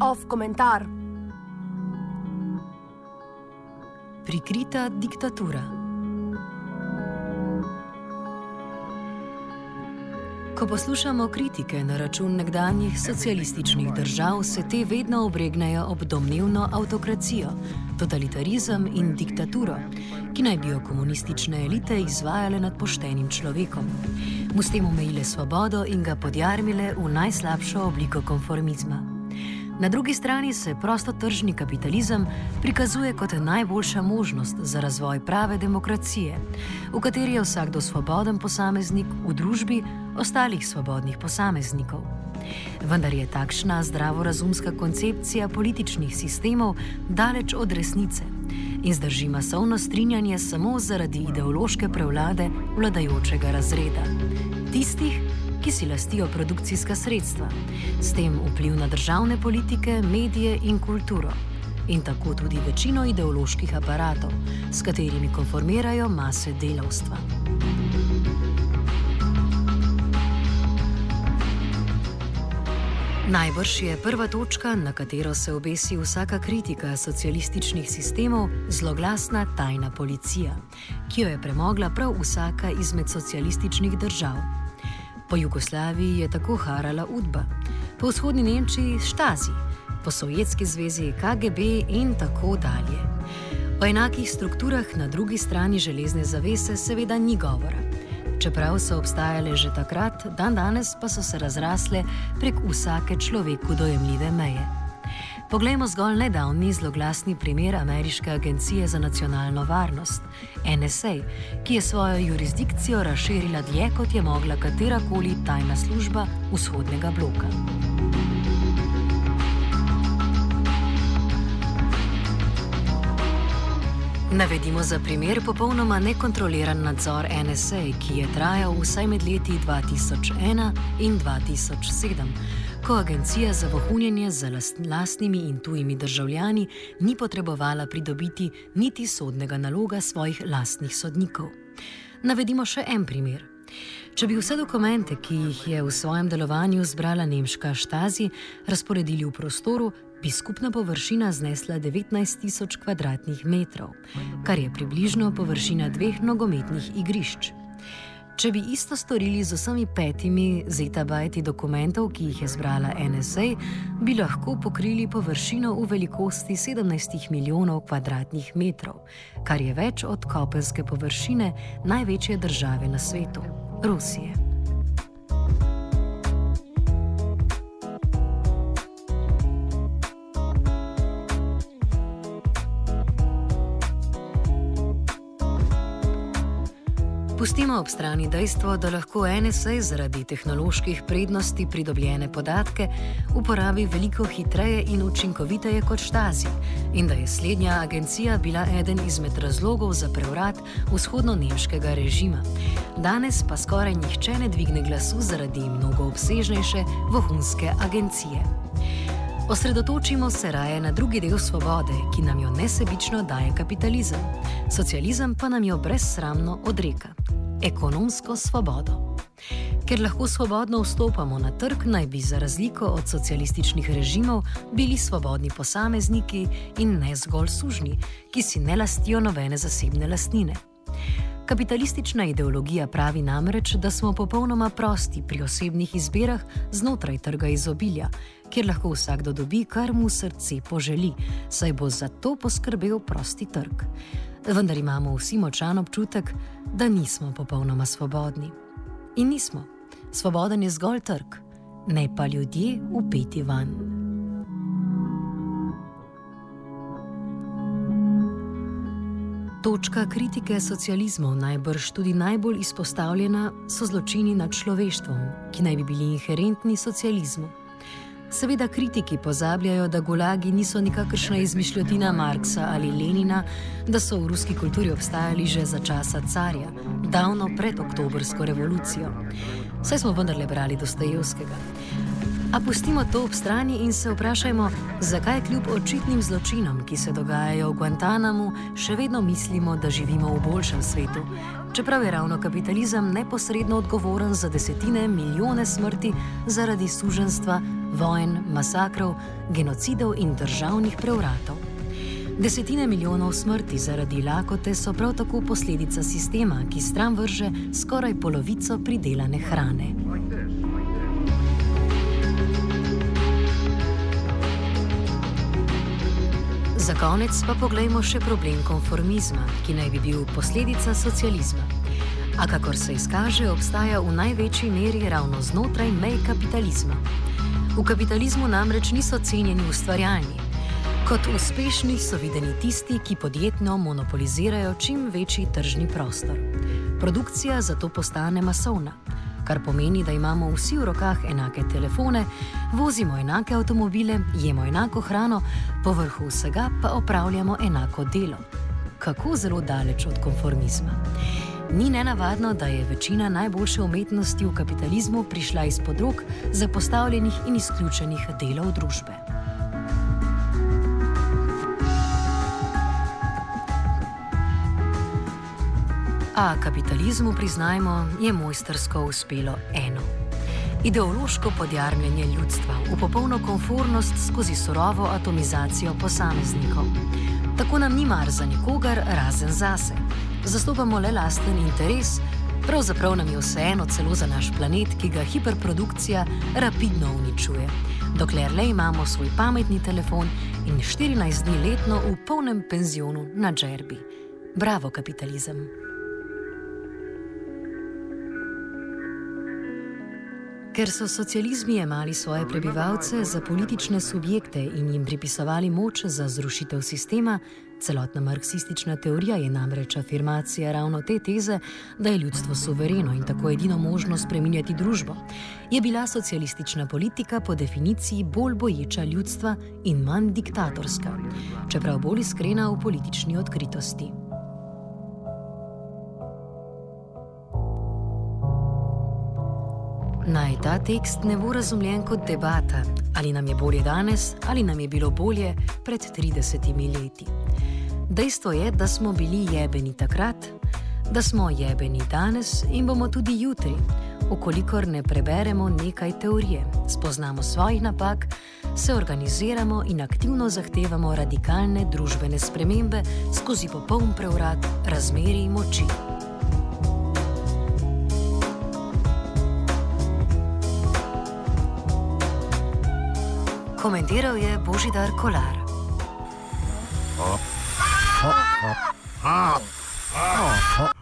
Off komentar. Prikrita diktatura. Ko poslušamo kritike na račun nekdanjih socialističnih držav, se te vedno obregnejo ob domnevno avtokracijo, totalitarizem in diktaturo, ki naj bi jo komunistične elite izvajale nad poštenim človekom. Mu s tem omejile svobodo in ga podjarmile v najslabšo obliko konformizma. Na drugi strani se prostotržni kapitalizem prikazuje kot najboljša možnost za razvoj prave demokracije, v kateri je vsakdo svoboden posameznik v družbi ostalih svobodnih posameznikov. Vendar je takšna zdravorazumska koncepcija političnih sistemov daleč od resnice in zdrži masovno strinjanje samo zaradi ideološke prevlade vladajočega razreda. Tistih, ki si lastijo produkcijska sredstva, s tem vpliv na državne politike, medije in kulturo. In tako tudi večino ideoloških aparatov, s katerimi konformirajo mase delavstva. Najbrž je prva točka, na katero se obesi vsaka kritika socialističnih sistemov, zloglasna tajna policija, ki jo je premogla prav vsaka izmed socialističnih držav. Po Jugoslaviji je tako harala Udba, po vzhodni Nemčiji Štazi, po Sovjetski zvezi KGB in tako dalje. O enakih strukturah na drugi strani železne zavese seveda ni govora. Čeprav so obstajale že takrat, dan danes pa so se razrasle prek vsake človeku dojemljive meje. Poglejmo zgolj nedavni zloglasni primer Ameriške agencije za nacionalno varnost, NSA, ki je svojo jurisdikcijo razširila dlje kot je mogla katerakoli tajna služba vzhodnega bloka. Navedimo za primer popolnoma nekontroliran nadzor NSA, ki je trajal vsaj med leti 2001 in 2007 ko agencija za vohunjenje z lastnimi in tujimi državljani ni potrebovala pridobiti niti sodnega naloga svojih lastnih sodnikov. Navedimo še en primer. Če bi vse dokumente, ki jih je v svojem delovanju zbrala nemška štazi, razporedili v prostoru, bi skupna površina znesla 19 tisoč km2, kar je približno površina dveh nogometnih igrišč. Če bi isto storili z vsemi petimi zetabajti dokumentov, ki jih je zbrala NSA, bi lahko pokrili površino v velikosti 17 milijonov kvadratnih metrov, kar je več od kopenske površine največje države na svetu - Rusije. Pustimo ob strani dejstvo, da lahko NSA zaradi tehnoloških prednosti pridobljene podatke uporabi veliko hitreje in učinkoviteje kot štazi in da je slednja agencija bila eden izmed razlogov za prevrat vzhodno-nemškega režima. Danes pa skoraj nihče ne dvigne glasu zaradi mnogo obsežnejše vohunske agencije. Osredotočimo se raje na drugi del svobode, ki nam jo nesebično daje kapitalizem, socializem pa nam jo brezsramno odreka ekonomsko svobodo. Ker lahko svobodno vstopamo na trg, naj bi za razliko od socialističnih režimov bili svobodni posamezniki in ne zgolj sužni, ki si ne lastijo nobene zasebne lastnine. Kapitalistična ideologija pravi namreč, da smo popolnoma prosti pri osebnih izbirah znotraj trga izobilja, kjer lahko vsakdo dobi, kar mu srce poželi, saj bo za to poskrbel prosti trg vendar imamo vsi močan občutek, da nismo popolnoma svobodni. In nismo. Svoboden je zgolj trg, ne pa ljudje upeti van. Točka kritike socializmov, najbrž tudi najbolj izpostavljena, so zločini nad človeštvom, ki naj bi bili inherentni socializmu. Seveda kritiki pozabljajo, da gulagi niso nikakršna izmišljotina Marksa ali Lenina, da so v ruski kulturi obstajali že za časa carja, davno pred oktobrsko revolucijo. Saj smo vendarle brali Dostojevskega. A pustimo to ob strani in se vprašajmo, zakaj kljub očitnim zločinom, ki se dogajajo v Guantanamu, še vedno mislimo, da živimo v boljšem svetu. Čeprav je ravno kapitalizem neposredno odgovoren za desetine milijone smrti zaradi suženstva, vojn, masakrov, genocidov in državnih prevratov. Desetine milijonov smrti zaradi lakote so prav tako posledica sistema, ki stran vrže skoraj polovico pridelane hrane. Za konec pa pogledajmo še problem konformizma, ki naj bi bil posledica socializma. A kakor se izkaže, obstaja v največji meri ravno znotraj mej kapitalizma. V kapitalizmu namreč niso cenjeni ustvarjalni. Kot uspešni so videni tisti, ki podjetno monopolizirajo čim večji tržni prostor. Produkcija zato postane masovna kar pomeni, da imamo vsi v rokah enake telefone, vozimo enake avtomobile, jemo enako hrano, povrhu vsega pa opravljamo enako delo. Kako zelo daleč od konformizma. Ni nenavadno, da je večina najboljše umetnosti v kapitalizmu prišla izpod rok zapostavljenih in izključenih delov družbe. A kapitalizmu, priznajmo, je mojstersko uspelo eno: ideološko podjarmljenje ljudstva v popolno konformnost skozi surovo atomizacijo posameznikov. Tako nam ni mar za nikogar, razen zase. Zastopamo le lasten interes, pravzaprav nam je vseeno celo za naš planet, ki ga hiperprodukcija rapidno uničuje. Dokler le imamo svoj pametni telefon in 14 dni letno v polnem penzionu na džerbi. Bravo, kapitalizem! Ker so socializmi jemali svoje prebivalce za politične subjekte in jim pripisovali moč za zrušitev sistema, celotna marksistična teorija je namreč afirmacija ravno te teze, da je ljudstvo suvereno in tako edino možno spreminjati družbo, je bila socialistična politika po definiciji bolj boječa ljudstva in manj diktatorska, čeprav bolj iskrena v politični odkritosti. Ta tekst ne bo razumljen kot debata, ali nam je bolje danes, ali nam je bilo bolje pred 30 leti. Dejstvo je, da smo bili jebeni takrat, da smo jebeni danes in bomo tudi jutri, okolikor ne preberemo nekaj teorije, spoznamo svojih napak, se organiziramo in aktivno zahtevamo radikalne družbene spremembe skozi popoln prevrat razmerij moči. Komentiral je Božidar Kolar. Oh. Oh. Oh. Oh. Oh. Oh.